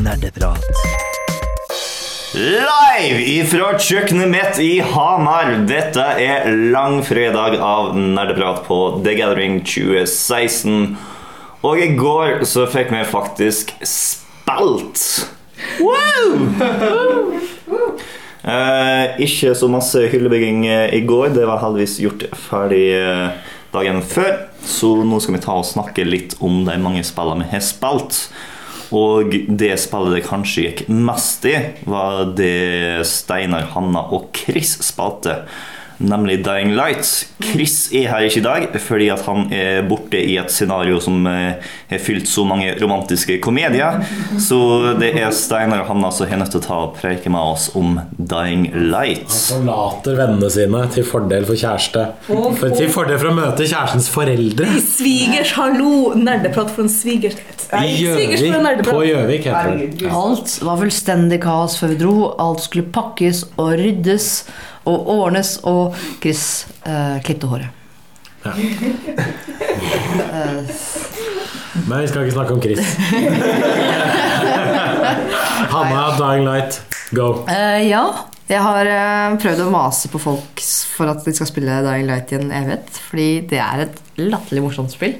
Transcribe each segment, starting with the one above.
Nerdeprat. Live ifra kjøkkenet mitt i Hamar. Dette er langfredag av Nerdeprat på The Gathering 2016. Og i går så fikk vi faktisk spilt. Wow! Eh, ikke så masse hyllebygging eh, i går. Det var heldigvis gjort ferdig eh, dagen før. Så nå skal vi ta og snakke litt om de mange spillene vi har spilt. Og det spillet det kanskje gikk mest i, var det Steinar, Hanna og Chris spilte. Nemlig Dying Light. Chris er her ikke i dag fordi at han er borte i et scenario som eh, har fylt så mange romantiske komedier. Så det er Steinar og Hanna som er nødt til å ta og preike med oss om Dying Light. Han forlater vennene sine til fordel for kjæreste. For, til fordel for å møte kjærestens foreldre. Svigers, hallo! Nerdeprat for en svigers. I Gjøvik. På Gjøvik, heter det. Alt var fullstendig kaos før vi dro. Alt skulle pakkes og ryddes og Årnes og Chris eh, klippte håret. Men vi skal ikke snakke om Chris. Hanna, Dying Light, go. Uh, ja, jeg har eh, prøvd å mase på folk for at de skal spille Dying Light i en evighet. Fordi det er et latterlig morsomt spill.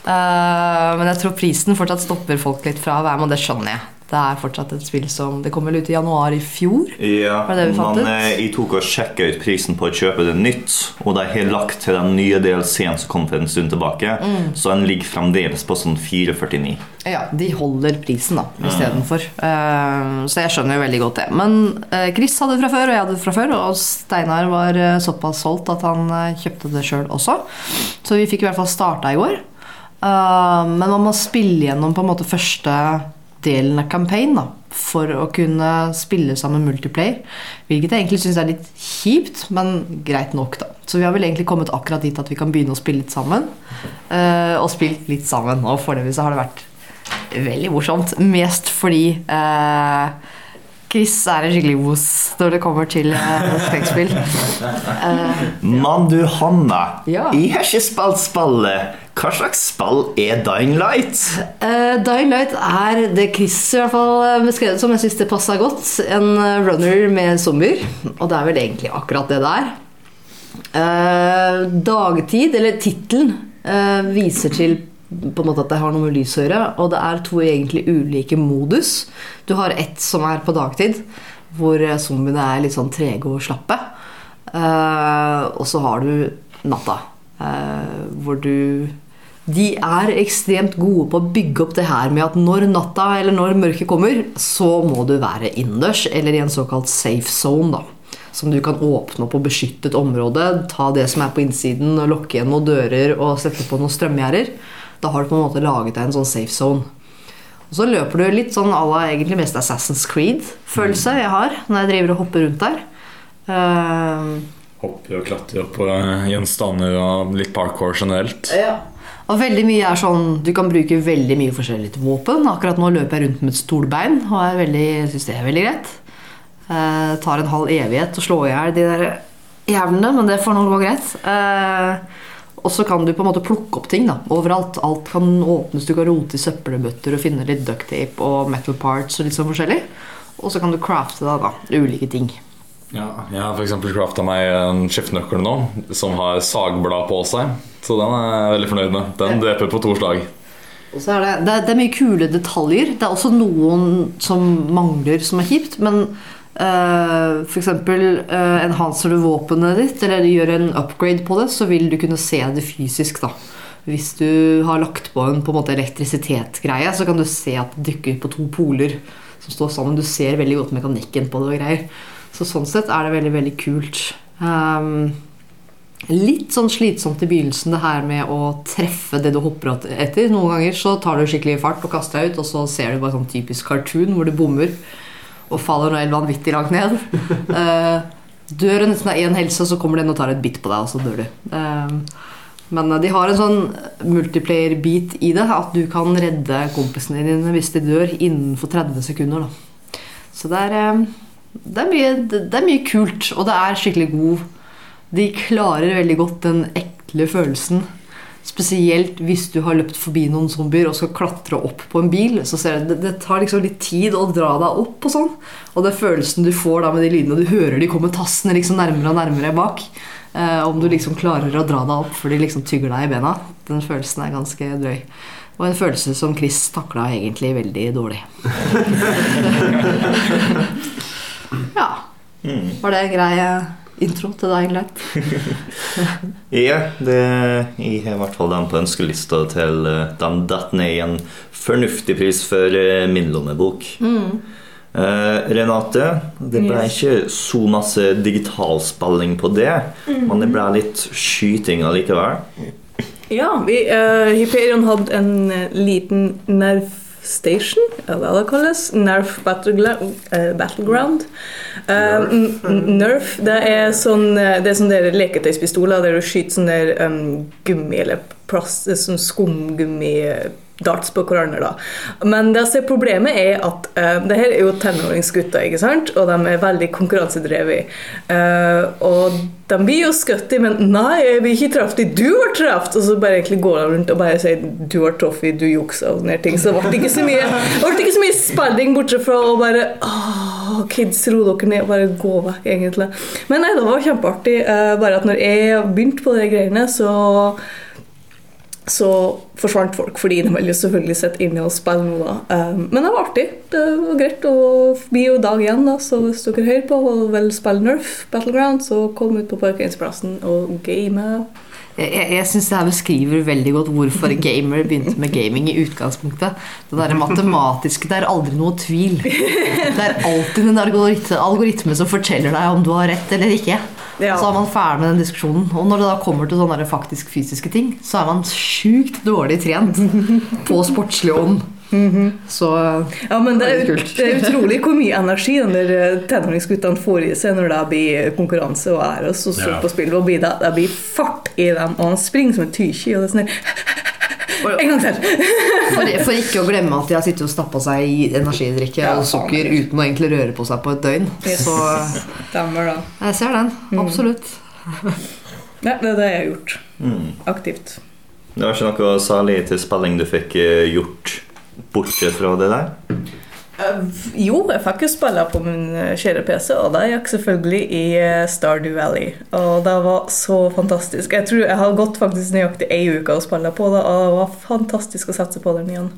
Eh, men jeg tror prisen fortsatt stopper folk litt fra å være med, og det skjønner jeg. Det er fortsatt et spill som Det kom vel ut i januar i fjor. Ja, det det men eh, jeg tok og sjekka ut prisen på å kjøpe det nytt, og de har lagt til den nye DLC-en som kom for en stund tilbake, Mm. så den ligger fremdeles på sånn 449. Ja, de holder prisen da, istedenfor. Uh, så jeg skjønner jo veldig godt det. Men uh, Chris hadde det fra før, og jeg hadde det fra før. Og Steinar var uh, såpass solgt at han kjøpte det sjøl også. Så vi fikk i hvert fall starta i går. Men man må spille gjennom på en måte første delen av campaign da, for å kunne spille sammen multiplayer. Hvilket jeg egentlig syns er litt kjipt, men greit nok, da. Så vi har vel egentlig kommet akkurat dit at vi kan begynne å spille litt sammen. eh, og spilt litt sammen. Og foreløpig så har det vært veldig morsomt. Mest fordi eh, Chris er en skikkelig vos når det kommer til uh, skrekkspill. Eh, Mann, du, Hanna, Ja. jeg har ikke spilt spillet. Hva slags spill er Dying Light? Uh, Dying Light er det Chris i hvert fall beskrev beskrevet som. Jeg syns det passa godt. En eh, runner med zombier. Og det er vel egentlig akkurat det det er. Uh, dagtid, eller tittelen, uh, viser til på en måte at det har noe med lys å gjøre. Og det er to egentlig ulike modus. Du har ett som er på dagtid, hvor eh, zombiene er litt sånn trege og slappe. Uh, og så har du natta, eh, hvor du De er ekstremt gode på å bygge opp det her med at når natta eller når mørket kommer, så må du være innendørs eller i en såkalt safe zone. da som du kan åpne opp på beskyttet område, ta det som er på innsiden, og lukke igjen noen dører og sette på noen strømgjerder. Da har du på en måte laget deg en sånn safe zone. Og så løper du litt sånn à la egentlig mest Assassin's Creed-følelse jeg har når jeg driver og hopper rundt der. Eh, Hopper og klatrer opp på gjenstander og litt parkour generelt. Ja. Og veldig mye er sånn Du kan bruke veldig mye forskjellig til våpen. Akkurat nå løper jeg rundt med et stolbein og er veldig, synes det er veldig greit. Eh, tar en halv evighet å slå i hjel de der jævlene, men det får nå gå greit. Eh, og så kan du på en måte plukke opp ting da, overalt. Alt kan åpnes, du kan rote i søppelbøtter og finne litt ducktape og metal parts og litt sånn forskjellig. Og så kan du crafte da, da ulike ting. Ja, jeg har f.eks. crafta meg en skiftenøkkel nå som har sagblad på seg. Så den er jeg veldig fornøyd med. Den dreper på to slag. Og så er det, det, er, det er mye kule detaljer. Det er også noen som mangler, som er kjipt. Men uh, f.eks. Uh, enhancer du våpenet ditt, eller gjør en upgrade på det, så vil du kunne se det fysisk. da Hvis du har lagt på en på en måte elektrisitetsgreie, så kan du se at det dykker på to poler som står sammen. Du ser veldig godt mekanikken på det og greier. Så sånn sett er det veldig, veldig kult. Um, Litt sånn slitsomt i begynnelsen det her med å treffe det du hopper etter. Noen ganger så tar du skikkelig fart og kaster deg ut, og så ser du bare sånn typisk cartoon hvor du bommer og faller noe helt vanvittig langt ned. Uh, dør du nesten av én helse, så kommer den og tar et bitt på deg, og så dør du. Eh, men de har en sånn multiplayer-bit i det, at du kan redde kompisene dine hvis de dør innenfor 30 sekunder. Da. Så det er, eh, det, er mye, det er mye kult, og det er skikkelig god De klarer veldig godt den ekle følelsen Spesielt hvis du har løpt forbi noen zombier og skal klatre opp på en bil. Så ser du, det, det tar liksom litt tid å dra deg opp og sånn. Og den følelsen du får da med de lydene, du hører de kommer tassende liksom nærmere og nærmere bak. Eh, om du liksom klarer å dra deg opp før de liksom tygger deg i bena. Den følelsen er ganske drøy. Og en følelse som Chris takla egentlig veldig dårlig. ja. Var det en grei eh, intro til deg, egentlig? Ja, det, jeg har i hvert fall den på ønskelista til Den de detter ned i en fornuftig pris for eh, min lommebok. Eh, Renate, det ble Yes. ikke så masse digitalspilling på det, men det ble litt skyting allikevel. Ja, vi, uh, Hyperion hadde en eh, liten Nerf Station, eller hva det kalles. Nerf eh, Battleground. Eh, n- n- Nerf, det er sånn eh, Det er sånn der leketøyspistoler der du skyter sånn der um, gummi eller plast, sånn skumgummi darts på hverandre. da. Men det som er problemet er at uh, det her er jo tenåringsgutter, ikke sant? og de er veldig konkurransedrevet. Uh, og de blir jo skutt i, men 'nei, jeg blir ikke truffet, du har truffet'. Og så bare egentlig går de rundt og bare sier 'du har truffet, du juksa' og sånne ting. Så det ble ikke så mye, ikke så mye spilling bortsett fra å bare Åh, kids, ro dere ned og bare gå vekk, egentlig. Men nei, det var kjempeartig. Uh, bare at når jeg begynte på de greiene, så så forsvant folk, fordi de ville selvfølgelig sitte inne og spille nå. da. Um, men det var artig. Det var greit. Og vi er jo dag igjen, da, så hvis dere hører på og vil spille Nerf Battleground, så kom ut på parkeringsplassen og game. Jeg, jeg syns det her beskriver veldig godt hvorfor gamer begynte med gaming i utgangspunktet. Det der matematiske Det er aldri noe tvil. Det er alltid en algoritme, algoritme som forteller deg om du har rett eller ikke. Ja. Så er man ferdig med den diskusjonen. Og når det da kommer til sånne faktisk fysiske ting, så er man sjukt dårlig trent på sportslig ånd. Så Ja, men det er, kult. det er utrolig hvor mye energi den der eh, tenåringsguttene får i seg når det blir konkurranse og ære og så står Ja. på spill. Og det, det blir fart i dem, og han springer som en tykje. Og det er sånn En gang til! for, for ikke å glemme at de har sittet og stappa seg i energidrikke Ja, og sukker faen. uten å egentlig røre på seg på et døgn. Yes. Så Stemmer da. jeg ser den. Absolutt. Ja, det er det jeg har gjort. Aktivt. Det var ikke noe særlig til spilling du fikk eh, gjort bortsett fra det der? Eh, Jo, jeg fikk jo spille på min eh, kjære PC, og det gikk selvfølgelig i eh, Stardew Valley. Og det var så fantastisk. Jeg tror jeg har gått faktisk nøyaktig ei uke å spille på det, og det var fantastisk å sette på den igjen.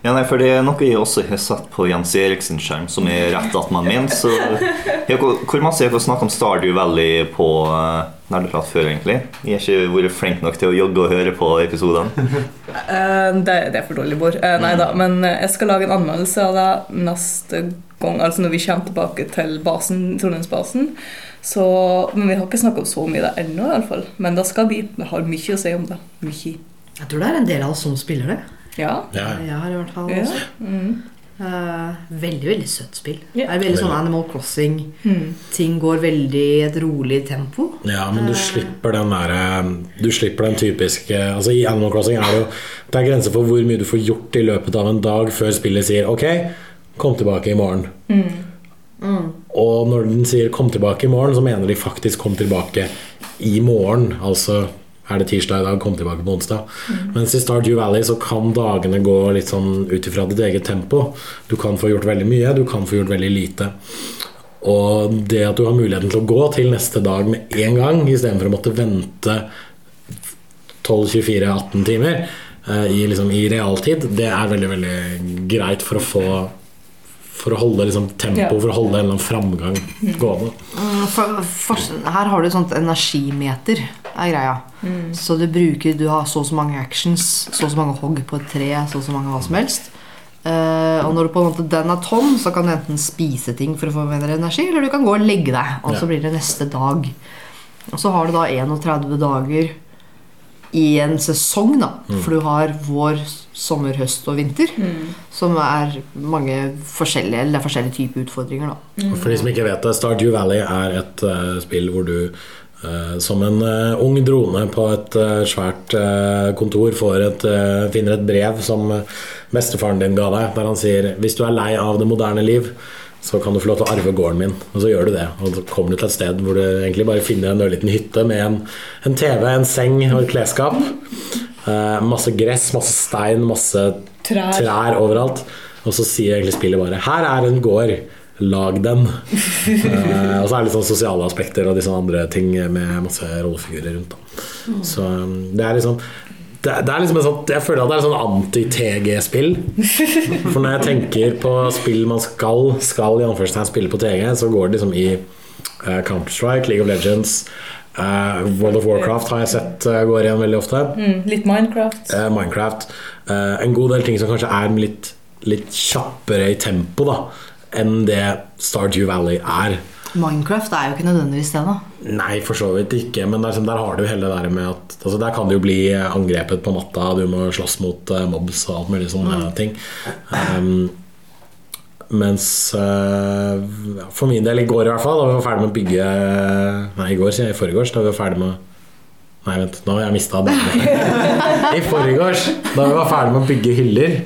Ja, nei, for Det er noe jeg også har sett på Jens Eriksens skjerm, som er rett attmed min. Så jeg, hvor masse jeg får snakke om Stardew Valley på uh, Nerdeprat før, egentlig? Jeg har ikke vært flink nok til å jogge og høre på episodene. Eh, Det, det er for dårlig, Bård. Eh, Nei da, men eh, jeg skal lage en anmeldelse av det neste gang, altså når vi kommer tilbake til basen, Trondheimsbasen. Så, men vi har ikke snakket om så mye det ennå, i alle fall. Men det skal bli. Vi har mye å si om det. Mye. Jeg tror det er en del av oss som spiller det. Ja. Ja. Jeg har i hvert fall ja. også. Mm. Eh, veldig, veldig søtt spill. Ja. Det er veldig sånn Animal Crossing. Mm. Ting går veldig i et rolig tempo. Ja, men du slipper den derre Du slipper den typiske Altså I Animal Crossing er det jo Det er grenser for hvor mye du får gjort i løpet av en dag før spillet sier OK, kom tilbake i morgen. Og når den sier 'kom tilbake i morgen', så mener de faktisk 'kom tilbake i morgen'. Altså er det tirsdag i dag, kom tilbake på onsdag. Mens i Stardew Valley så kan dagene gå litt sånn ut ifra ditt eget tempo. Du kan få gjort veldig mye, du kan få gjort veldig lite. Og det at du har muligheten til å gå til neste dag med en gang, istedenfor å måtte vente 12-24-18 timer eh, i, liksom, i realtid, det er veldig veldig greit for å få For å holde liksom, tempo, Ja. for å holde en eller annen framgang gående. Mm, For, for, her har du et sånt energimeter, er greia. Så du bruker Du har så og så mange actions, så og så mange hogg på et tre, så og så mange hva som helst. Uh, og når du på en måte den er tom, så kan du enten spise ting for å få mer energi, eller du kan gå og legge deg, og så Ja. blir det neste dag. Og så har du da 31 dager i en sesong, da. For du har vår, sommer, høst og vinter. Som er mange forskjellige, eller det er forskjellige typer utfordringer, da. Mm. For de som ikke vet det, Stardew Valley er et uh, spill hvor du uh, som en uh, ung drone på et svært kontor får et, finner et brev som bestefaren din ga deg, der han sier hvis du er lei av det moderne liv, så kan du få lov til å arve gården min. Og så gjør du det. Og så kommer du til et sted hvor du egentlig bare finner en ørliten hytte med en, en TV, en seng og et klesskap. Eh, masse gress, masse stein, masse Trær. trær overalt. Og så sier egentlig spillet bare 'Her er en gård. Lag den'. Eh, og så er det litt sånn sosiale aspekter og disse andre ting med masse rollefigurer rundt. Da. Så um, det er liksom det, det er liksom en sånn, Jeg føler at det er et sånn anti-TG-spill. For når jeg tenker på spill man skal Skal i anførselstegn spille på TG, så går det liksom i uh, Counter-Strike, League of Legends uh, World of Warcraft har jeg sett uh, går igjen veldig ofte. Mm, litt Minecraft. Minecraft. En god del ting som kanskje er litt, litt kjappere i tempo da enn det Stardew Valley er. Minecraft er jo ikke nødvendigvis det, da. Nei, for så vidt ikke, men der, der har du hele det der med at altså Der kan du jo bli angrepet på natta, du må slåss mot uh, mobs og alt mulig sånne ting. Um, mens uh, for min del, i går i hvert fall, da vi var ferdig med å bygge Nei, i går, sier jeg. I forgårs, da vi var ferdig med Nei, vent, nå har jeg mista det. I forgårs, da vi var ferdig med å bygge hyller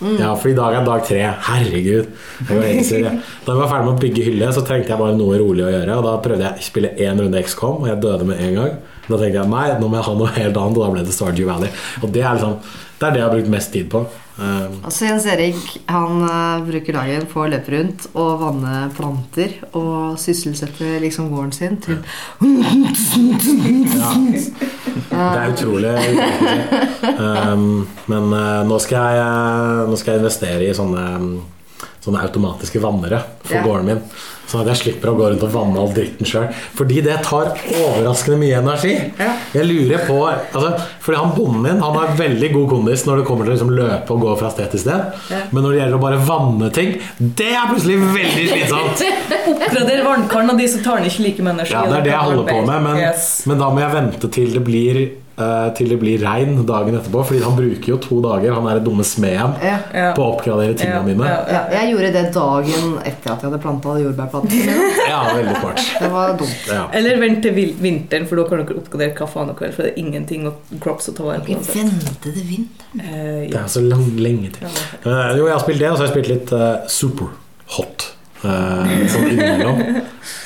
Ja, for i dag er dag tre. Herregud. Jeg jeg. Da vi var ferdig med å bygge hylle, så trengte jeg bare noe rolig å gjøre. Og da prøvde jeg å spille én runde XCOM, og jeg døde med en gang. Da tenkte jeg nei, nå må jeg ha noe helt annet, og da ble det Stardew Valley. Og det er liksom Det er det jeg har brukt mest tid på. Um, Altså Jens Erik han uh, bruker dagen på å løpe rundt og vanne planter og sysselsette liksom gården sin til Det er utrolig. Um, men uh, nå, skal jeg, eh, nå skal jeg investere i sånne, sånne automatiske vannere for Ja. gården min. Sånn at jeg slipper å gå rundt og vanne all dritten sjøl. Fordi det tar overraskende mye energi. Jeg lurer på altså, Fordi han bonden min Han har veldig god kondis når det kommer til å liksom løpe og gå fra sted til sted. Men når det gjelder å bare vanne ting, det er plutselig veldig slitsomt. Oppgrader vannkaren av de som tar den ikke like med energi. Ja, det er det jeg holder på med, men, men da må jeg vente til det blir Til det blir regn dagen etterpå. Fordi han bruker jo to dager, han er det dumme smeden, Ja. Ja. på å oppgradere tingene Ja, mine. ja, Ja, jeg gjorde det dagen etter at jeg hadde planta jordbærplantene. Ja, veldig smart. Det var dumt. Ja. Eller vent til vinteren, for da kan dere oppgradere hva faen dere vil. For det er ingenting å crops å ta vare på. Vente til vinteren. Eh, Det er så lang, lenge til. Uh, jo, jeg har spilt det, og så har jeg spilt litt uh, Super Hot. Uh, sånn innimellom.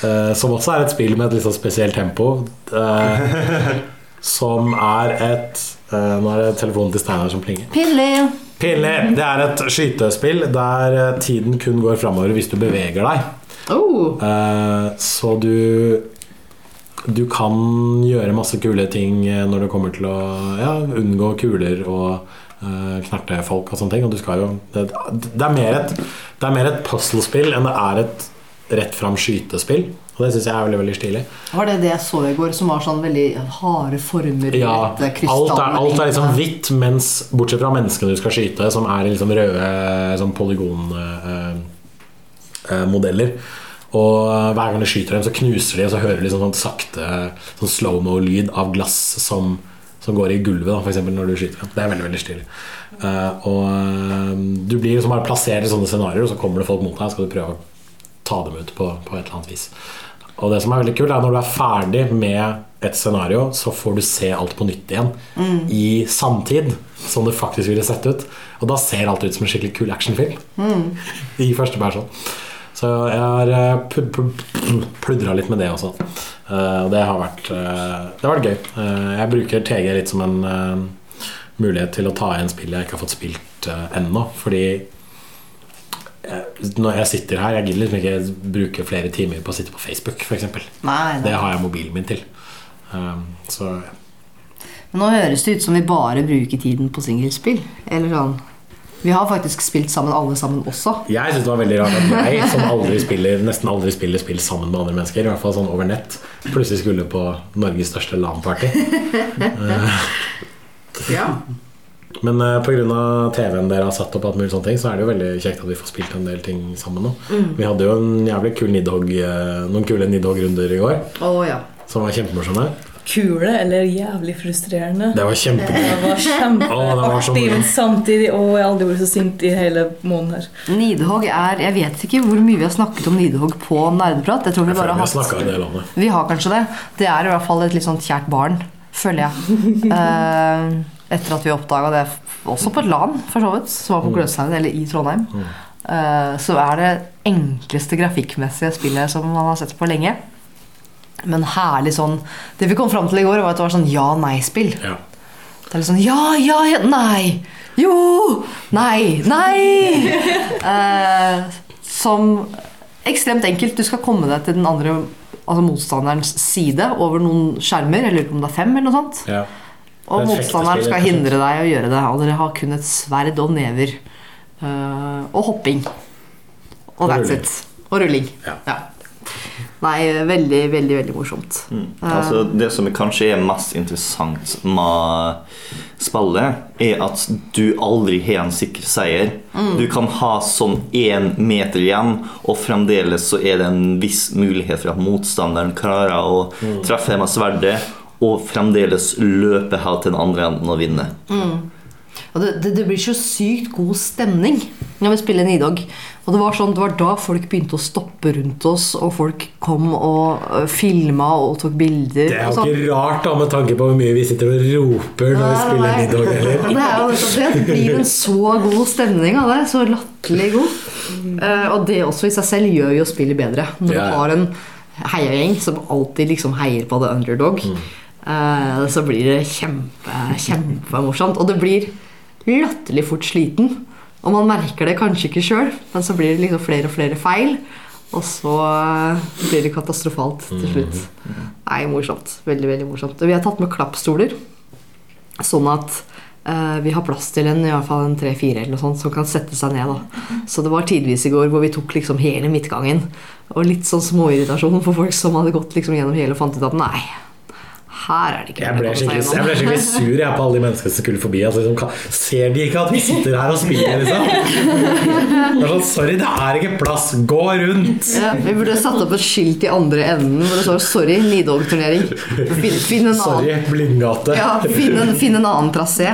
Uh, som også er et spill med et litt sånn spesielt tempo. eh, som er et uh, Nå er det telefonen til Steinar som plinger. Pille! Pille. Det er et skytespill der eh, tiden kun går framover hvis du beveger deg. Oh. Uh, så du Du kan gjøre masse kule ting når det kommer til å ja, unngå kuler og uh, knerte folk og sånne ting. Og du skal jo Det, det er mer et Det er mer et puzzlespill enn det er et rett fram skytespill. Og det syns jeg er veldig veldig stilig. Var det det jeg så i går, som var sånn veldig harde former? Ja, alt er, alt er liksom hvitt, mens bortsett fra menneskene du skal skyte, som er liksom røde sånn polygonmodeller. Eh, modeller. og hver gang du skyter dem, så knuser de, og så hører du liksom sånn sakte sånn slow-mo-lyd av glass som, som går i gulvet, da, eksempel, når du skyter dem. Det er veldig veldig stilig. Uh, og eh, du blir liksom bare plassert i sånne scenarioer, og så kommer det folk mot deg, og skal du prøve å ta dem ut på, på et eller annet vis. Og det som er veldig kult, er når du er ferdig med et scenario, så får du se alt på nytt igjen i samtid, som det faktisk ville sett ut. Og da ser alt ut som en skikkelig kul actionfilm i første person. Så jeg har eh, pludra litt med det også. Eh, Og det har vært, eh, det har vært gøy. Jeg bruker TG litt som en mulighet til å ta igjen spill jeg ikke har fått spilt ennå. Fordi når jeg sitter her Jeg gidder liksom ikke bruke flere timer på å sitte på Facebook, f.eks. Nei, Det har jeg mobilen min til. Um, så Men nå høres det ut som vi bare bruker tiden på singelspill. Eller sånn Vi har faktisk spilt sammen, alle sammen også. jeg syns det var veldig rart at jeg, som aldri spiller, nesten aldri spiller spill sammen med andre mennesker, i hvert fall sånn over nett, plutselig skulle på Norges største LAN-party. Ja. Men uh, pga. TV-en dere har satt opp, alt mulig sånne ting, så er det jo veldig kjekt at vi får spilt en del ting sammen nå. Vi hadde jo en jævlig kul Nidhogg, eh, noen kule Nidhogg-runder i går, oh, ja. som var kjempemorsomme. Kule eller jævlig frustrerende. Det var kjempegøy. Det var kjempeartig, men samtidig Å, jeg har aldri vært så sint i hele måneden her. Nidhogg er Jeg vet ikke hvor mye vi har snakket om Nidhogg på Nerdeprat. Jeg tror vi Jeg bare har har en hatt del om det. Vi har kanskje det. Det er i hvert fall et litt sånt kjært barn, føler jeg. Eh, etter at vi oppdaga det også på et LAN, for så vidt, som var på Gløshaugen, eller i Trondheim. eh, så er det enkleste grafikkmessige spillet som man har sett på lenge. Men herlig sånn Det vi kom fram til i går, var at det var sånn ja-nei-spill. Ja. Det er litt sånn ja, ja, ja, nei. Jo, nei, nei. Eh, som ekstremt enkelt. Du skal komme deg til den andre altså motstanderens side over noen skjermer, eller om det er fem, eller noe sånt. Ja. Og er motstanderen skal hindre deg å gjøre det. Og dere har kun et sverd og never. Uh, og hopping. Og Og that's rulling. it. Og rulling. Ja. Nei, veldig, veldig veldig morsomt. Altså, det som kanskje er mest interessant med spillet, er at du aldri har en sikker seier. Du kan ha sånn én meter igjen, og fremdeles så er det en viss mulighet for at motstanderen klarer å treffe med sverdet, og fremdeles løpe her til den andre enden og vinne. Og det, det, det blir så sykt god stemning når vi spiller Nidog. Og det var, sånn, det var da folk begynte å stoppe rundt oss, og folk kom og uh, filma og tok bilder. Det er jo sånn. ikke rart da med tanke på hvor mye vi sitter og roper når vi spiller. Nidog. Eller? Det er jo det. Det blir en så god stemning av det. Så latterlig god. Eh, og det også i seg selv gjør jo spillet bedre. Når du har en heiagjeng som alltid liksom heier på the underdog, eh, så blir det kjempe, kjempemorsomt. Og det blir latterlig fort sliten. Og man merker det kanskje ikke sjøl, men så blir det liksom flere og flere feil. Og så eh, blir det katastrofalt til slutt. Nei, morsomt. Veldig, veldig morsomt. Og vi har tatt med klappstoler. Sånn at eh, vi har plass til en i hvert fall en tre-fire eller noe sånt som kan sette seg ned. da. Så det var tidvis i går hvor vi tok liksom hele midtgangen. Og litt sånn småirritasjon for folk som hadde gått liksom gjennom hele og fant ut at nei, her er det ikke Jeg ble jeg ble skikkelig sur jeg, på alle de menneskene som skulle forbi. Altså, liksom, ser de ikke at vi sitter her og spiller, liksom? Det sånn, Sorry, det er ikke plass. Gå rundt. Ja, vi burde satt opp et skilt i andre enden hvor det står 'Sorry, Nidog-turnering'. Finn, finn en annen Sorry, blindgate. ja, finn en, finn en annen trasé.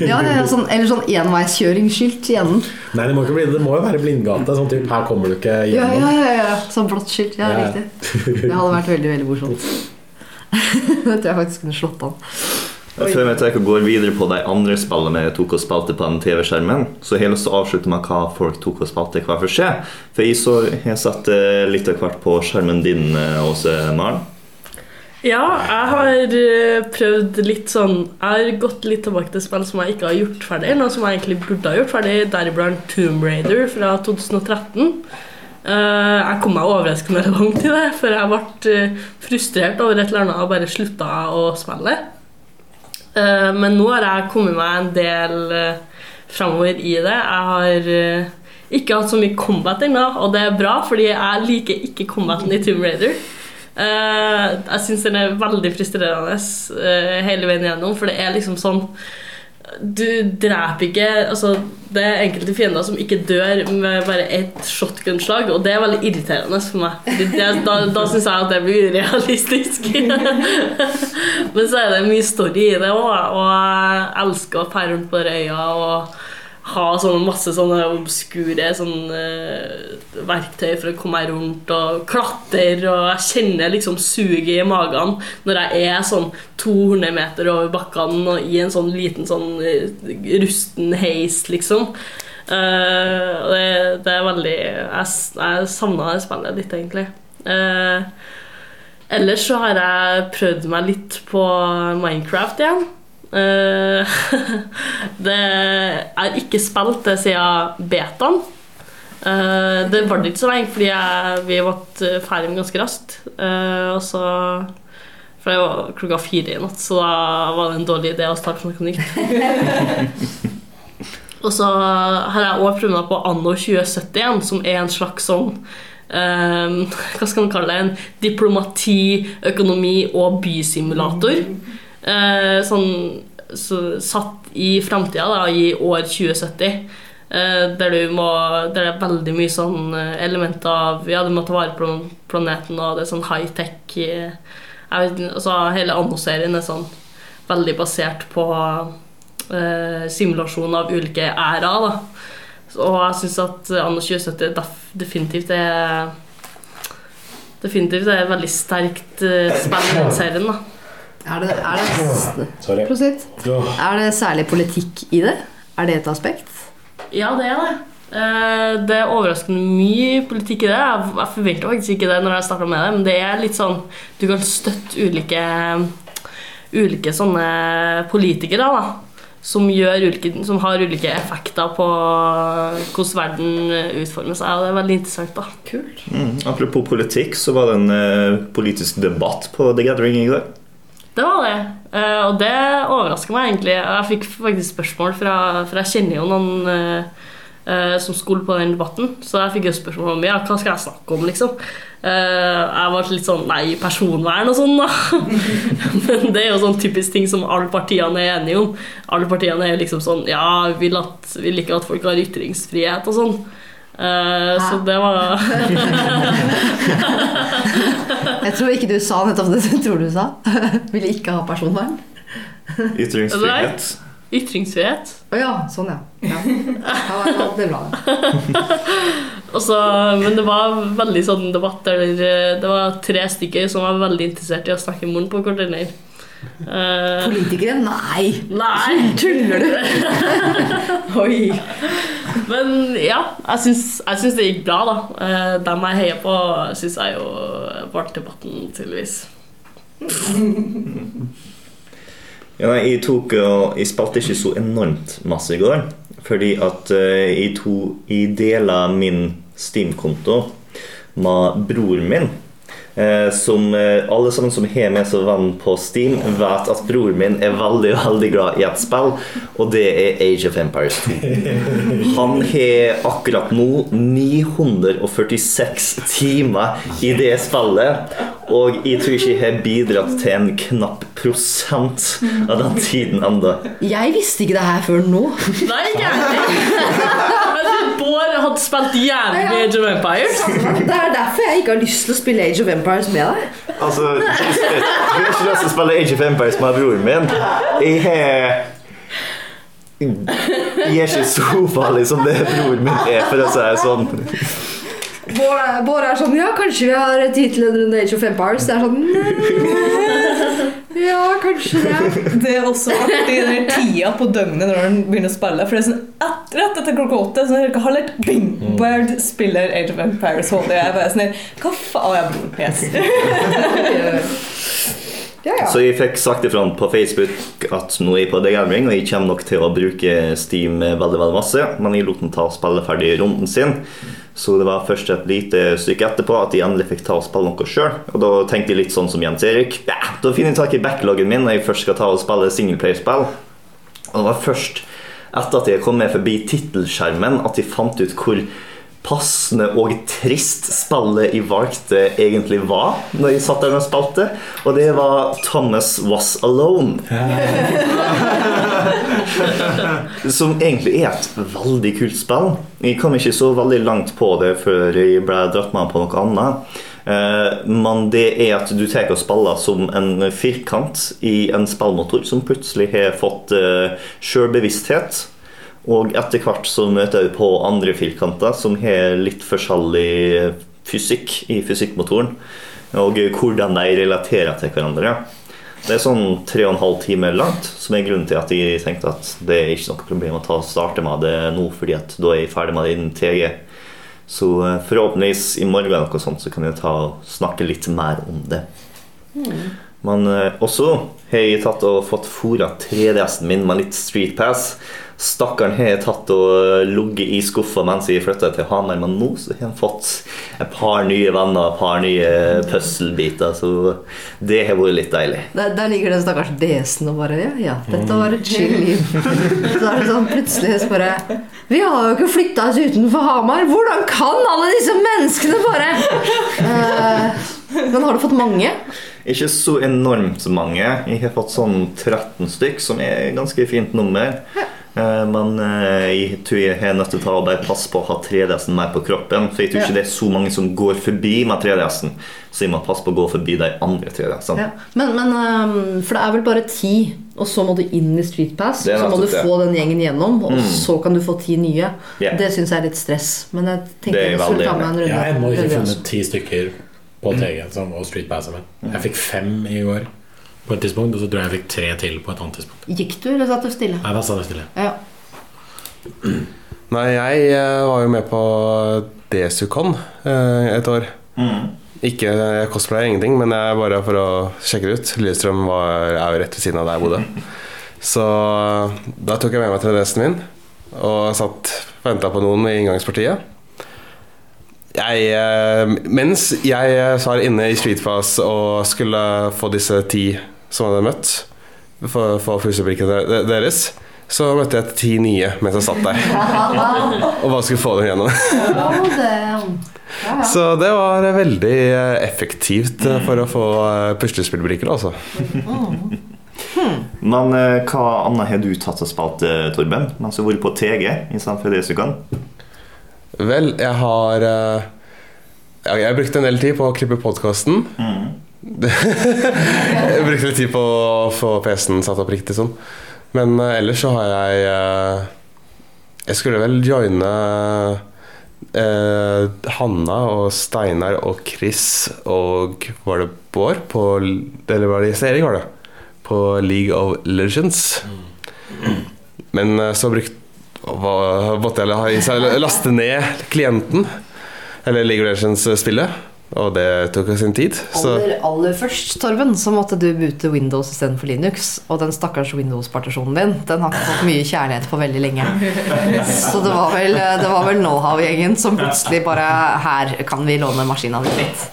Ja, ja, sånn, eller sånn enveiskjøringsskilt i enden. Nei, det må, bli, det må jo være blindgate. Sånn typ, her kommer du ikke Ja, gjennom. ja, ja, ja. Sånn blått skilt. Ja, Ja. riktig. Det hadde vært veldig, veldig morsomt. Det tror jeg faktisk kunne slått an. Før vi tar går videre på de andre spillene vi tok og spilte på den TV-skjermen, så har jeg lyst til å avslutte med hva folk tok og spilte hver for seg. For jeg så jeg satt eh, litt av hvert på skjermen din, eh, Åse Maren. Ja, jeg har eh, prøvd litt sånn Jeg har gått litt tilbake til spill som jeg ikke har gjort ferdig, noe som jeg egentlig burde ha gjort ferdig, deriblant Tomb Raider fra 2013. Eh, jeg kom meg overraskende langt i det, for jeg ble eh, frustrert over et eller annet og bare slutta å spille. Eh, men nå har jeg kommet meg en del framover i det. Jeg har ikke hatt så mye combat ennå, og det er bra, fordi jeg liker ikke combaten i Tomb Raider. Uh, jeg syns den er veldig frustrerende uh, hele veien gjennom, for det er liksom sånn Du dreper ikke Altså, det er enkelte fiender som ikke dør med bare ett shotgun-slag, og det er veldig irriterende for meg. Det, da da syns jeg at det blir urealistisk. Men så er det mye story i det òg, og jeg elsker å rundt på øya og ha sånne masse sånne obskure sånne, eh, verktøy for å komme meg rundt og klatre. Og jeg kjenner liksom suget i magen når jeg er sånn 200 meter over bakkene og i en sånn liten sånn eh, rusten heis, liksom. Uh, det, det er veldig Jeg, jeg savna det spillet litt, egentlig. Uh, ellers så har jeg prøvd meg litt på Minecraft igjen. Eh, det er ikke spilt det siden betaen. Eh, det var det ikke så lenge, fordi jeg, vi ble ferdig med ganske raskt. Eh, og så For det var klokka fire i natt, så da var det en dårlig idé å starte noe nytt. og så har jeg også prøvd meg på Anno 2071, som er en slags sånn Hva skal man kalle det? En diplomati, økonomi og bysimulator. Eh, sånn så, satt i framtida, da, i år 2070. Eh, der, må, der det er veldig mye sånn eh, elementer av Ja, du må ta vare på planeten, og det er sånn high-tech eh, altså, Hele Anno-serien er sånn veldig basert på eh, simulasjon av ulike æraer. Og jeg syns at Anno 2070 definitivt er Definitivt er et veldig sterkt eh, spill i serien. da. Er det, er det, Sorry. Prosit. Er det særlig politikk i det? Er det et aspekt? Ja, det er det. Eh, Det er overraskende mye politikk i det. Jeg forventa faktisk ikke det når jeg starta med det, men det er litt sånn Du kan støtte ulike Ulike sånne politikere, da. Som, gjør ulike, som har ulike effekter på hvordan verden utformer seg. Og det er veldig interessant. da Kult. Mm. Apropos politikk, så var det en eh, politisk debatt på The Gathering i går. Det var det. Eh, og det overraska meg egentlig. Jeg fikk faktisk spørsmål fra For jeg kjenner jo noen eh, eh, som skulle på den debatten, så jeg fikk jo spørsmål om ja, hva skal jeg snakke om, liksom. Jeg var litt sånn Nei, personvern og sånn, da. Men det er jo sånn typisk ting som alle partiene er enige om. Alle partiene er liksom sånn Ja, vil, at, vi liker at folk har ytringsfrihet og sånn. Eh, så det var Jeg tror ikke du sa nettopp det du tror du sa. Ville ikke ha personvern. Ytringsfrihet. ytringsfrihet. Å ja, sånn ja. ja. det er bra. det. Og men det var veldig sånn debatt der eh, det var tre stykker som var veldig interessert i å snakke munnen på kortene Eh, Politikere? Nei! nei! Tuller du? Oi. Men ja, jeg syns, det gikk bra, da. Eh, dem jeg heier på, syns jeg jo vant debatten, tydeligvis. Ja, jeg, tok, og jeg spilte ikke så enormt masse i går. Fordi at eh, jeg, to, jeg deler min Steam-konto med broren min. Eh, som eh, Alle sammen som har med seg venn på Steam, vet at broren min er veldig veldig glad i et spill, og det er Age of Empires 2. Han har akkurat nå 946 timer i det spillet. Og jeg tror ikke jeg har bidratt til en knapp prosent av den tiden ennå. Jeg visste ikke det her før nå. Nei, ikke jeg! Trodde hadde spilt jævlig med Age of Empires. Det er derfor jeg ikke har lyst til å spille Age of Empires med deg. Altså, jeg har ikke lyst til å spille Age of Empires med broren min. Jeg har Jeg er ikke så farlig som det broren min er, for å si det sånn. Bård Bård er sånn Ja, kanskje vi har tid til en runde Age of Empires. Det er sånn «Nei, Ja, kanskje det. Det er også artig den tida på døgnet når han begynner å spille. For det er sånn et, Rett etter klokka åtte, så cirka har ett, bing! Baird spiller Age of Empires HD. Jeg bare sånn Hva faen? Yes. Ja, ja. Så jeg fikk sagt ifra på Facebook at nå er jeg på The Gathering, og jeg kommer nok til å bruke Steam veldig veldig masse, men jeg lot den ta og spille ferdig runden sin. Så det var først et lite stykke etterpå at jeg endelig fikk ta og spille noe sjøl. Og da tenkte jeg litt sånn som Jens Erik. Ja, da finner jeg tak i backloggen min når jeg først skal ta og spille singleplayerspill. Og det var først etter at jeg kom med forbi tittelskjermen at jeg fant ut hvor passende og trist spillet jeg valgte egentlig var når jeg satt der og spilte. Og det var Thomas Was Alone. Som egentlig er et veldig kult spill. Jeg kom ikke så veldig langt på det før jeg ble dratt med på noe annet. Eh, Men det er at du tar og spiller som en firkant i en spillmotor som plutselig har fått eh, sjølbevissthet. Og etter hvert så møter du på andre firkanter som har litt forskjellig fysikk i fysikkmotoren. Og hvordan de relaterer til hverandre. Det er sånn tre og en halv time langt, som er grunnen til at jeg tenkte at det er ikke noe problem å ta starte med det nå, fordi at da er jeg ferdig med det innen TG. Så eh, forhåpentligvis i morgen noe sånt, så kan jeg ta og snakke litt mer om det. Men eh, også har jeg tatt og fått fôra 3DS-en min med litt Street Pass. Stakkaren har tatt og ligget i skuffa mens jeg flytta til Hamar, men nå så har han fått et par nye venner, et par nye puzzle-biter, så det har vært litt deilig. Der, der ligger den stakkars DS-en og bare Ja, ja, dette var et chill liv. Så er det sånn plutselig så bare Vi har jo ikke flytta oss utenfor Hamar. Hvordan kan alle disse menneskene bare uh, Men har du fått mange? Ikke så enormt mange. Jeg har fått sånn 13 stykk, som er et ganske fint nummer. Eh, Men eh, jeg tror jeg er nødt til å ta og bare passe på å ha 3DS-en mer på kroppen. For jeg tror Ja. ikke det er så mange som går forbi med 3DS-en. Så jeg må passe på å gå forbi de andre 3DS-ene. Ja. Men, men ehm, For det er vel bare ti, og så må du inn i Street Pass. Er Så må du det. få den gjengen gjennom, og så kan du få ti nye. Yeah. Det syns jeg er litt stress. Men jeg tenker er jeg skulle ta meg en runde. Jeg må ikke finne funnet ti stykker på TG som og Street med. Jeg fikk fem i går på et tidspunkt, og så tror jeg jeg fikk tre til på et annet tidspunkt. Gikk du, eller satt du stille? Nei, da satt jeg stille. Ja. Nei, jeg eh, var jo med på Desicon eh, et år. Ikke jeg cosplayer ingenting, men jeg bare for å sjekke det ut. Lillestrøm var, er jo rett ved siden av der jeg bodde. Så da tok jeg med meg 3DS-en min og satt venta på noen i inngangspartiet. Jeg, eh, mens jeg var inne i Streetpass og skulle få disse ti som jeg hadde møtt, for, for de- deres, så møtte jeg ti nye mens jeg satt der. og bare skulle få dem gjennom. Så det var veldig eh, effektivt eh, for å få eh, puslespillbrikker, altså. Men eh, hva annet har du tatt og spilt, Torben? Mens du har vært på TG istedenfor Desukan? Vel, jeg har Jeg har Jeg brukte en del tid på å klippe podkasten. Jeg brukte litt tid på å få PC-en satt opp riktig sånn. Men uh, ellers så har jeg uh, Jeg skulle vel joine uh, Hanna og Steinar og Chris og Var det Bård på Eller var det Erik, var det? På League of Legends. Men så brukte måtte jeg laste ned klienten, eller League of Legends-spillet. Og det tok jo sin tid. Så Aller, aller først, Torben, så måtte du boote Windows istedenfor Linux. Og den stakkars Windows-partisjonen din Den har ikke fått mye kjærlighet på veldig lenge. Så det var vel, det var vel Knowhow-gjengen som plutselig bare Her kan vi låne maskina di litt.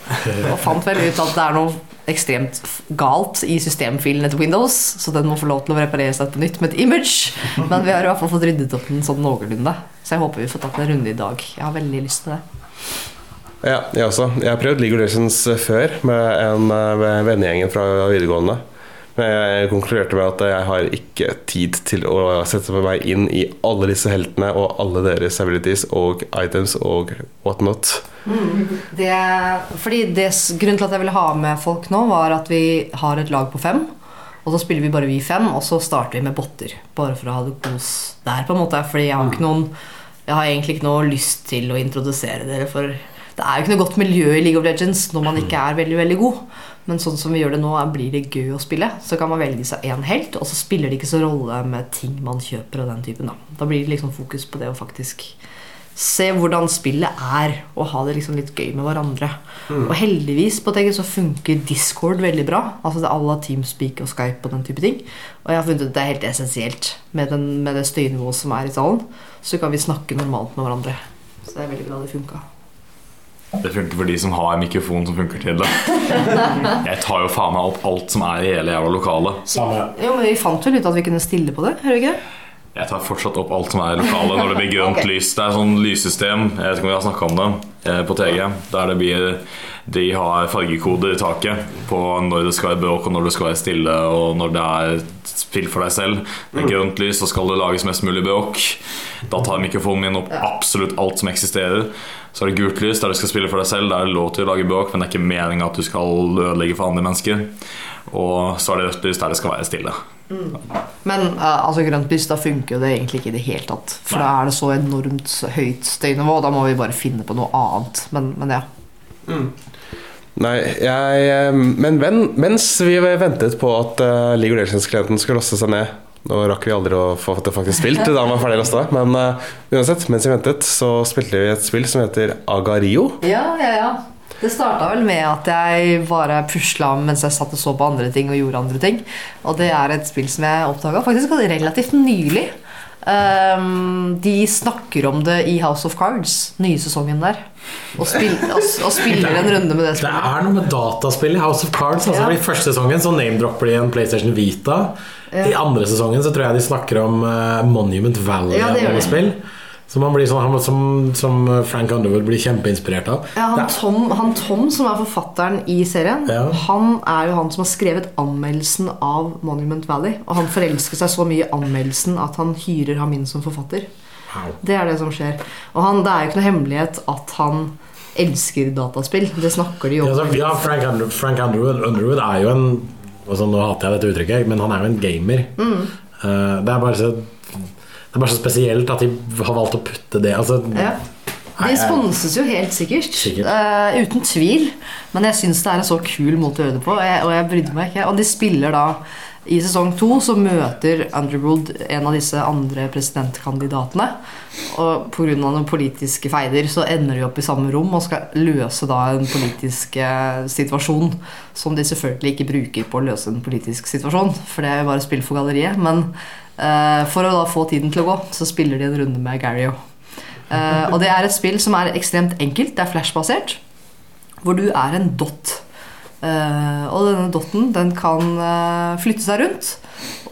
Og fant vel ut at det er noe ekstremt galt i systemfilen til Windows, så den må få lov til å reparere seg på nytt med et image. Men vi har i hvert fall fått ryddet opp den sånn noenlunde. Så jeg håper vi får tatt en runde i dag. Jeg har veldig lyst til det. Ja, jeg også. Jeg har prøvd League of Legends før med en eh, vennegjengen fra videregående. Men jeg konkluderte med at jeg har ikke tid til å sette meg inn i alle disse heltene og alle deres abilities og items og whatnot. Det, fordi det, grunnen til at jeg ville ha med folk nå, var at vi har et lag på fem. Og så spiller vi bare vi fem, og så starter vi med botter. Bare for å ha det kos der, på en måte. Fordi jeg har, noen, jeg har egentlig ikke noe lyst til å introdusere dere for Det er jo ikke noe godt miljø i League of Legends når man ikke er veldig veldig god. Men sånn som vi gjør det nå, blir det gøy å spille. Så kan man velge seg én helt, og så spiller det ikke så rolle med ting man kjøper og den typen. Da, da blir det liksom fokus på det å faktisk se hvordan spillet er, og ha det liksom litt gøy med hverandre. Og heldigvis på TG så funker Discord veldig bra. Altså det alle Teamspeak og Skype og den type ting. Og jeg har funnet ut at det er helt essensielt med, den, med det støynivået som er i salen. Så kan vi snakke normalt med hverandre. Så det er veldig bra det funka. Det funker for de som har en mikrofon som funker til det. Jeg tar jo faen meg opp alt som er i hele jævla lokalet. Samme. Jo, men vi fant vel ut at vi kunne stille på det, hører du ikke? Jeg tar fortsatt opp alt som er i lokalet når det blir grønt okay. lys. Det er sånn lyssystem, jeg vet ikke om vi har snakket om det, eh, på TG, der det blir de har fargekoder i taket på når det skal være bråk og når det skal være stille, og når det er spill for deg selv. Det er grønt lys, så skal det lages mest mulig bråk. Da tar mikrofonen din opp absolutt alt som eksisterer. Så er det gult lys der du skal spille for deg selv. Der er det lov til å lage bråk, men det er ikke meninga at du skal ødelegge for andre mennesker. Og så er det rødt lys der det skal være stille. Men uh, altså grønt lys, da funker jo det egentlig ikke i det hele tatt. For da er det så enormt høyt støynivå, da må vi bare finne på noe annet. Men, men ja. Nei, jeg eh, Men mens vi ventet på at eh, League of Legends-klienten skulle laste seg ned Nå rakk vi aldri å få det faktisk spilt da han var ferdig lasta, men eh, uansett, mens vi ventet, så spilte vi et spill som heter Agario. Ja, ja, ja. Det starta vel med at jeg bare pusla mens jeg satt og så på andre ting og gjorde andre ting. Og det er et spill som jeg oppdaga faktisk relativt nylig. Ehm, de snakker om det i House of Cards, nye sesongen der. Og, spil, og, og spiller en runde med det Det er noe med dataspill i House of Cards. Altså Ja. I første sesongen så name-dropper de en PlayStation Vita. I andre sesongen så tror jeg de snakker om uh, Monument Valley Ja, det gjør de. Spill. han blir sånn, han- som, som Frank Underwood blir kjempeinspirert av. Ja, han, Tom, han Tom, som er forfatteren i serien, Ja. han er jo han som har skrevet anmeldelsen av Monument Valley. Og han forelsker seg så mye i anmeldelsen at han hyrer ham inn som forfatter. Wow. Det er det som skjer. Og han, det er jo ikke noe hemmelighet at han elsker dataspill. Det snakker de jo Ja, om. så, ja, Frank, Under, Frank Underwood, Underwood er jo en altså, Nå hater jeg dette uttrykket, men han er jo en gamer. Mm. Uh, det, er bare så, det er bare så spesielt at de har valgt å putte det altså, Ja. De sponses jo helt sikkert. Sikkert. Uh, uten tvil. Men jeg syns det er en så kul måte å gjøre det på, og jeg, og jeg brydde meg ikke. Og de spiller da I sesong to så møter Underwood en av disse andre presidentkandidatene. Og pga. noen politiske feider så ender de opp i samme rom og skal løse da en politisk eh, situasjon. Som de selvfølgelig ikke bruker på å løse en politisk situasjon, for det er jo bare spill for galleriet. Men for å da få tiden til å gå, så spiller de en runde med Gario. Eh, og det er et spill som er ekstremt enkelt. Det er flashbasert. Hvor du er en dot. Eh, og denne dotten den kan eh, flytte seg rundt.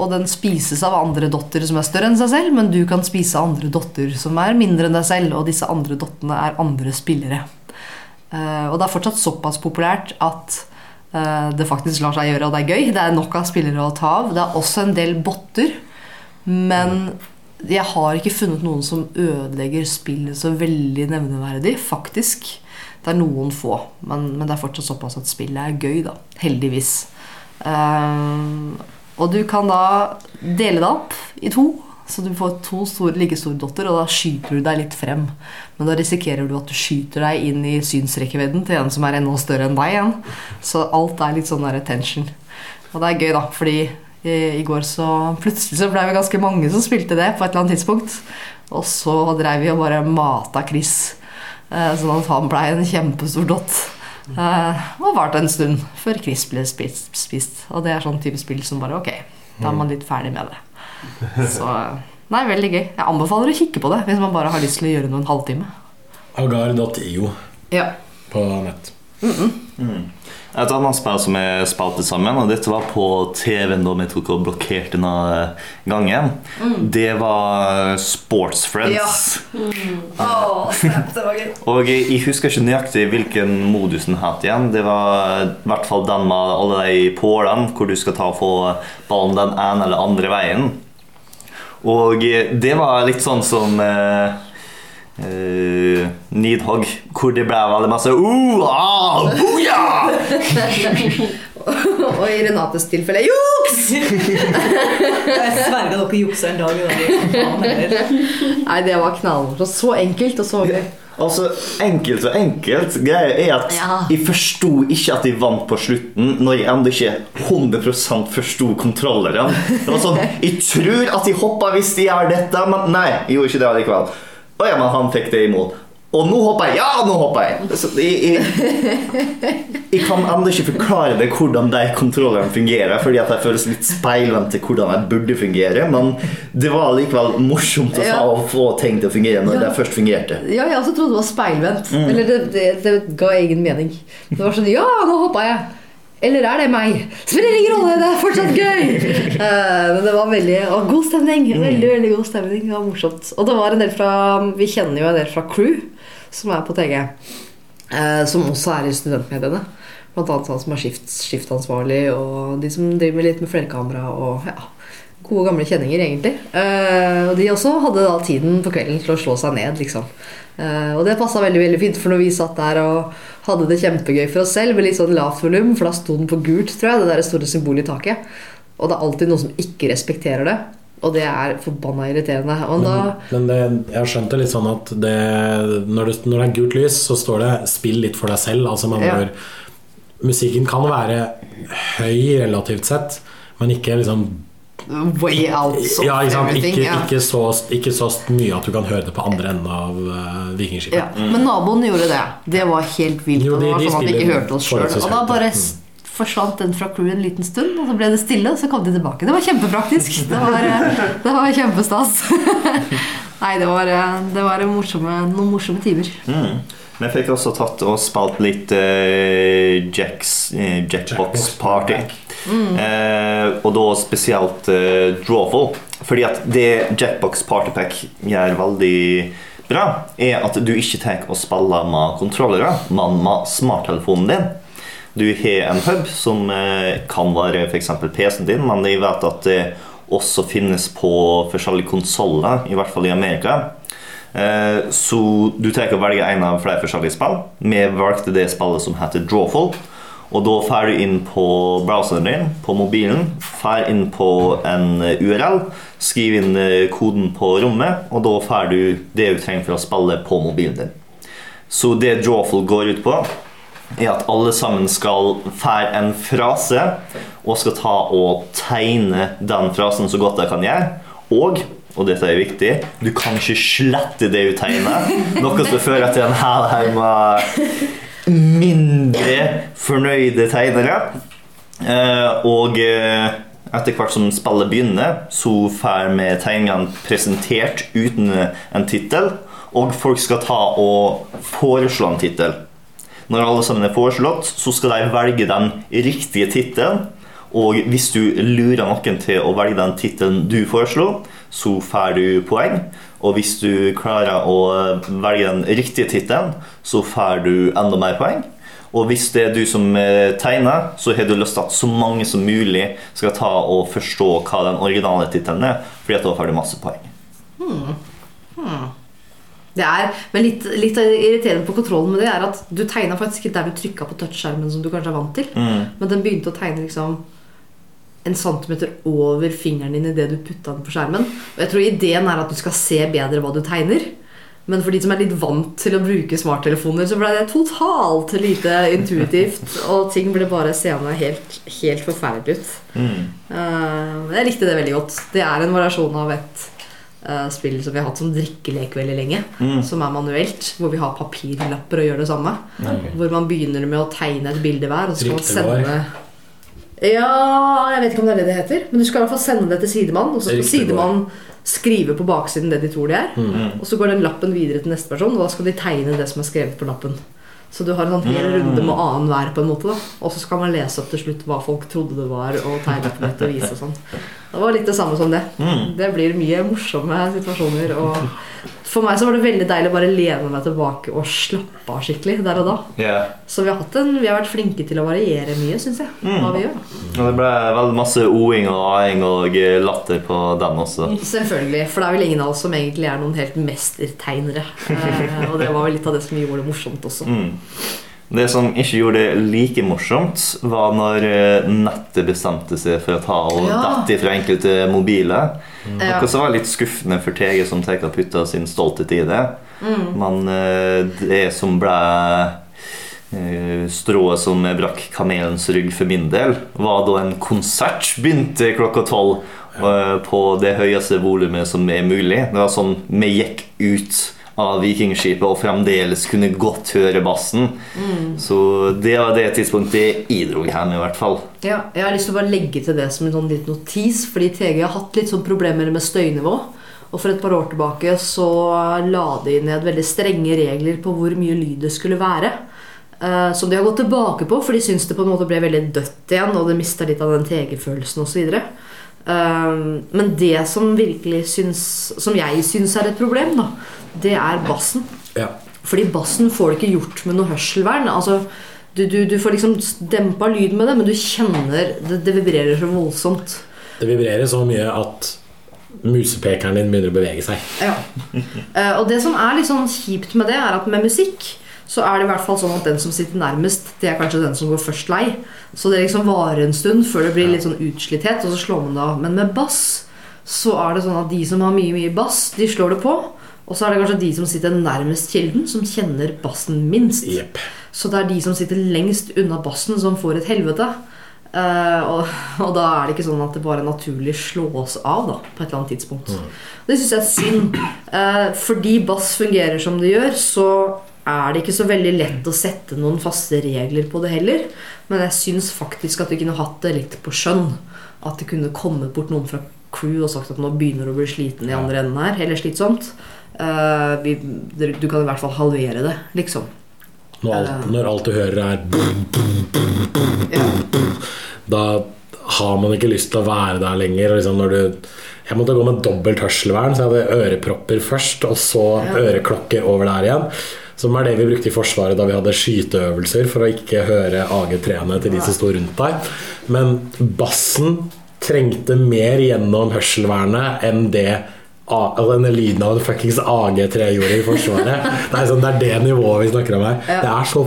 Og den spises av andre dotter som er større enn seg selv, men du kan spise andre dotter som er mindre enn deg selv, og disse andre dottene er andre spillere. Eh, og det er fortsatt såpass populært at eh, det faktisk lar seg gjøre, og det er gøy. Det er nok av spillere å ta av. Det er også en del botter, men jeg har ikke funnet noen som ødelegger spillet så veldig nevneverdig, faktisk. Det er noen få, men, men det er fortsatt såpass at spillet er gøy, da. Heldigvis. Uh, og du kan da dele det opp i to. Så du får to store, like store dotter, og da skyter du deg litt frem. Men da risikerer du at du skyter deg inn i synsrekkevidden til en som er enda større enn deg igjen. Så alt er litt sånn der attention. Og det er gøy, da, fordi i, i går så plutselig så ble vi ganske mange som spilte det på et eller annet tidspunkt. Og så dreiv vi og bare mata Chris. Eh, sånn at han blei en kjempestor dott. Eh, og varte en stund før Chris ble spist, spist. Og det er sånn type spill som bare Ok, da er man litt ferdig med det. Så Nei, veldig gøy. Jeg anbefaler å kikke på det hvis man bare har lyst til å gjøre noe en halvtime. Agar.io Ja. på nett. Et annet spill som er spilte sammen, og dette var på TV-en da vi tok og blokkerte denne gangen, det var Sports Friends. det var gøy. Og jeg husker ikke nøyaktig hvilken modus den het igjen. Det var i hvert fall den med alle de pålene hvor du skal ta og få ballen den ene eller andre veien. Og det var litt sånn som eh, eh, Nidhogg, hvor det ble veldig masse uh, ah! Og i Renates tilfelle juks! Jeg sverger dere jukser en dag. Nei, det var knallmorsomt. Så enkelt og så gøy. Altså, Enkelt og enkelt. Greia er at Ja. jeg forsto ikke at de vant på slutten, når jeg ennå ikke 100% forsto kontrollerne. Det var sånn Jeg tror at de hoppa hvis de gjør dette, men nei, jeg gjorde ikke det allikevel. Å ja, men han fikk det imot. Og nå hopper jeg! Ja, nå hopper jeg! Så jeg, jeg, jeg kan ennå ikke forklare det hvordan de kontrollene fungerer, fordi at de føles litt speilvendt til hvordan de burde fungere, men det var likevel morsomt å, Ja. få ting til å fungere når Ja. de først fungerte. Ja, jeg også trodde det var speilvendt. Eller det, det, det ga egen mening. Det var sånn Ja, nå hoppa jeg! Eller er det meg? Spiller ingen rolle, det er fortsatt gøy! Eh, men det var veldig og god stemning. Veldig, veldig god stemning. Det var morsomt. Og det var en del fra Vi kjenner jo en del fra Crew, som er på TG. eh, som også er i studentmediene. Blant annet han som er skift, skiftansvarlig, og de som driver litt med flerkamera. og ja, Gode, gamle kjenninger, egentlig. Uh, og de også hadde da tiden på kvelden til å slå seg ned, liksom. Uh, og det passa veldig veldig fint, for når vi satt der og hadde det kjempegøy for oss selv med litt sånn lavt volum, for da sto den på gult, tror jeg, det der store symbolet i taket. Og det er alltid noen som ikke respekterer det. Og det er forbanna irriterende. Da Men det, jeg det litt sånn at det, når, det, når det er gult lys, så står det 'spill litt for deg selv'. Altså man Ja. bør, musikken kan være høy relativt sett, men ikke liksom Way out of ja, ikke, sant? everything. Ikke, ja. ikke, så, ikke så mye at du kan høre det på andre enden av uh, Vikingskipet. Ja, men naboen gjorde det. Det var helt vilt. Jo, de- de sånn at ikke hørte oss sjøl. Og da bare forsvant den fra crewet en liten stund, og så ble det stille, og så kom de tilbake. Det var kjempepraktisk. Det var, eh, det var kjempestas. Nei, det var, eh, det var morsomme, noen morsomme timer. Mm. Vi fikk også tatt og spalt litt uh, Jacks, uh, Jackbox Party. Eh, og da spesielt eh, Drawful. Fordi at det Jackbox Party Pack gjør veldig bra, er at du ikke tar og spiller med kontrollere, men med smarttelefonen din. Du har en hub som eh, kan være f.eks. PC-en din, men jeg vet at det også finnes på forskjellige konsoller, i hvert fall i Amerika. Eh, Så du tar og velger en av flere forskjellige spill. Vi valgte det spillet som heter Drawful. Og da drar du inn på browseren din på mobilen, drar inn på en URL, skriver inn eh, koden på rommet, og da får du det du trenger for å spille på mobilen din. Så det Drawful går ut på, er at alle sammen skal fære en frase og skal ta og tegne den frasen så godt de kan gjøre. Og, og dette er viktig, du kan ikke slette det du tegner. Noe som fører til en hel haug med mindre fornøyde tegnere. Eh, og eh, etter hvert som spillet begynner, så får vi tegningene presentert uten en tittel. Og folk skal ta og foreslå en tittel. Når alle sammen er foreslått, så skal de velge den riktige tittelen. Og hvis du lurer noen til å velge den tittelen du foreslo, så får du poeng. Og hvis du klarer å velge den riktige tittelen, så får du enda mer poeng. Og hvis det er du som eh, tegner, så har du lyst til at så mange som mulig skal ta og forstå hva den originale tittelen er, fordi at da får du masse poeng. Det er, men litt, litt irriterende på kontrollen med det er at du tegna faktisk ikke der du trykka på touchskjermen, som du kanskje er vant til. Men den begynte å tegne liksom en centimeter over fingeren din idet du putta den på skjermen. Og jeg tror ideen er at du skal se bedre hva du tegner. Men for de som er litt vant til å bruke smarttelefoner, så ble det totalt lite intuitivt. Og ting ble bare seende helt, helt forferdelig ut. Mm. men jeg likte det veldig godt. Det er en variasjon av et uh, spill som vi har hatt som drikkelek veldig lenge. Som er manuelt, hvor vi har papirlapper og gjør det samme. Hvor man begynner med å tegne et bilde hver, og så skal man sende Ja, jeg vet ikke om det er det det heter. Men du skal i hvert fall sende det til sidemann, og så skal sidemannen skrive på baksiden det de tror de er. Og så går den lappen videre til neste person, og da skal de tegne det som er skrevet på lappen. Så du har en sånn hel runde med annenhver, på en måte. da Og så skal man lese opp til slutt hva folk trodde det var, og tegne på nett og vise og sånn. Det var litt det samme som det. Det blir mye morsomme situasjoner. Og for meg så var det veldig deilig å bare lene meg tilbake og slappe av skikkelig der og da. Yeah. Så vi har, en, vi har vært flinke til å variere mye, syns jeg. Hva vi gjør. Og det ble veldig masse o-ing og a-ing og latter på den også. Selvfølgelig, for det er vel ingen av oss som egentlig er noen helt mestertegnere. Eh, og det var vel litt av det som gjorde det morsomt også. Mm. Det som ikke gjorde det like morsomt, var når eh, nettet bestemte seg for å ta og Ja. dette fra enkelte mobiler. Mm. Noe som var litt skuffende for Tege, som tenker å putte sin stolthet i det. Mm. Men eh, det som ble eh, strået som brakk kamelens rygg for min del, var da en konsert begynte klokka tolv. På det høyeste volumet som er mulig. Det var sånn vi gikk ut av Vikingskipet og fremdeles kunne godt høre bassen. Så det var det tidspunktet jeg dro hjem, i hvert fall. Ja, jeg har lyst til å bare legge til det som en sånn liten notis, fordi TG har hatt litt sånn problemer med støynivå. Og for et par år tilbake så la de ned veldig strenge regler på hvor mye lyd det skulle være. Uh, som de har gått tilbake på, for de syns det på en måte ble veldig dødt igjen, og det mista litt av den TG-følelsen osv. Um, men det som virkelig syns, som jeg syns er et problem, da, det er bassen. Ja. Fordi bassen får du ikke gjort med noe hørselvern. Altså, du, du, du får liksom dempa lyden med det, men du kjenner det, det vibrerer så voldsomt. Det vibrerer så mye at musepekeren din begynner å bevege seg. Ja. Eh, og det som er litt sånn kjipt med det, er at med musikk så er det i hvert fall sånn at den som sitter nærmest, det er kanskje den som går først lei. Så det liksom varer en stund før det blir litt sånn utslitthet, og så slår man det av. Men med bass så er det sånn at de som har mye, mye bass, de slår det på. Og så er det kanskje de som sitter nærmest kilden, som kjenner bassen minst. Yep. Så det er de som sitter lengst unna bassen, som får et helvete. Uh, og, og da er det ikke sånn at det bare naturlig slås av da, på et eller annet tidspunkt. Det syns jeg er synd. Uh, fordi bass fungerer som det gjør, så er det ikke så veldig lett å sette noen faste regler på det heller. Men jeg syns faktisk at vi kunne hatt det litt på skjønn. At det kunne kommet bort noen fra crew og sagt at nå begynner du å bli sliten i andre enden her. Eller slitsomt. Uh, vi, du kan i hvert fall halvere det, liksom. Når alt, når alt du hører er Da har man ikke lyst til å være der lenger. Liksom når du, jeg måtte gå med dobbelt hørselvern, så jeg hadde ørepropper først, og så øreklokker over der igjen. Som er det vi brukte i Forsvaret da vi hadde skyteøvelser for å ikke høre AG3-ene til de som sto rundt deg. Men bassen trengte mer gjennom hørselvernet enn det A- altså lyden av en fuckings AG3 gjorde i Forsvaret. Det er, sånn, det er det nivået vi snakker om her. Det er så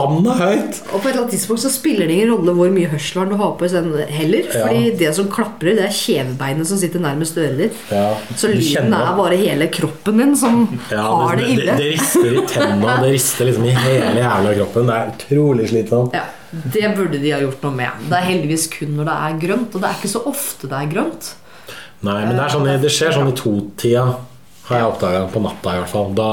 forbanna høyt! Og på et eller annet tidspunkt så spiller det ingen rolle hvor mye hørselvern du har på sånn heller. Ja. Fordi det som klaprer, det er kjevebeinet som sitter nærmest øret ditt. Ja, Så lyden er bare hele kroppen din som Ja, har det det, ille. det rister i tenna, det rister liksom i hele jævla kroppen. Det er utrolig slitsomt. Ja, Det burde de ha gjort noe med. Det er heldigvis kun når det er grønt, og det er ikke så ofte det er grønt. Nei, men det, sånn, det skjer sånn i totida, har jeg oppdaga. På natta, i hvert fall. Da,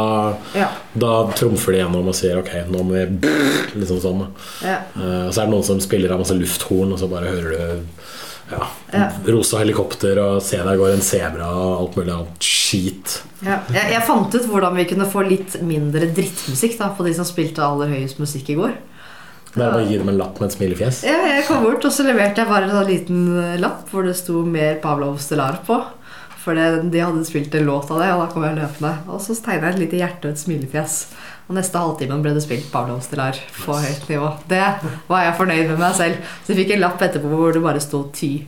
Ja. da trumfer de gjennom og sier ok, nå må vi Liksom sånn. Ja. Uh, og så er det noen som spiller av masse lufthorn, og så bare hører du ja, Ja. rosa helikopter og se der går en sebra og alt mulig annet skit. Ja. Jeg, jeg fant ut hvordan vi kunne få litt mindre drittmusikk da, på de som spilte aller høyest musikk i går. Det er bare gi dem en lapp med et smilefjes. Ja, jeg kom bort, og så leverte jeg bare en liten lapp hvor det sto 'Mer Pavlov Stellar' på. For det, de hadde spilt en låt av det, og da kom jeg løpende. Og så tegna jeg et lite hjerte og et smilefjes. Og neste halvtimen ble det spilt Pavlov Stellar på høyt nivå. Det var jeg fornøyd med meg selv. Så jeg fikk en lapp etterpå hvor det bare sto 'Ty'.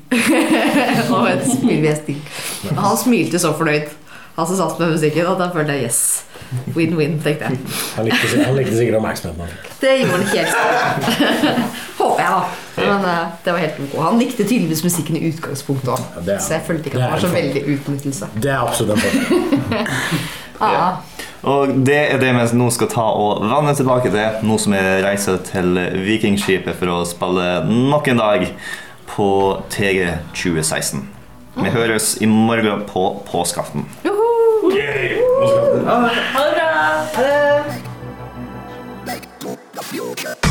og et smilefjes til. Og han smilte så fornøyd, han som satt med musikken, og da følte jeg yes. Win-win, tenkte jeg. Han likte, han likte sikkert oppmerksomheten. Det gjorde han helt sikkert. Håper jeg, da. Men uh, det var helt ok. Han likte tydeligvis musikken i utgangspunktet òg. Ja, så jeg følte ikke at det var så veldig utnyttelse. Det er absolutt en fordel. ja. Og det er det vi nå skal ta og vende tilbake til, nå som vi reiser til Vikingskipet for å spille nok en dag på TG 2016. Vi høres i morgen på påskeaften. Ha det bra! ha det.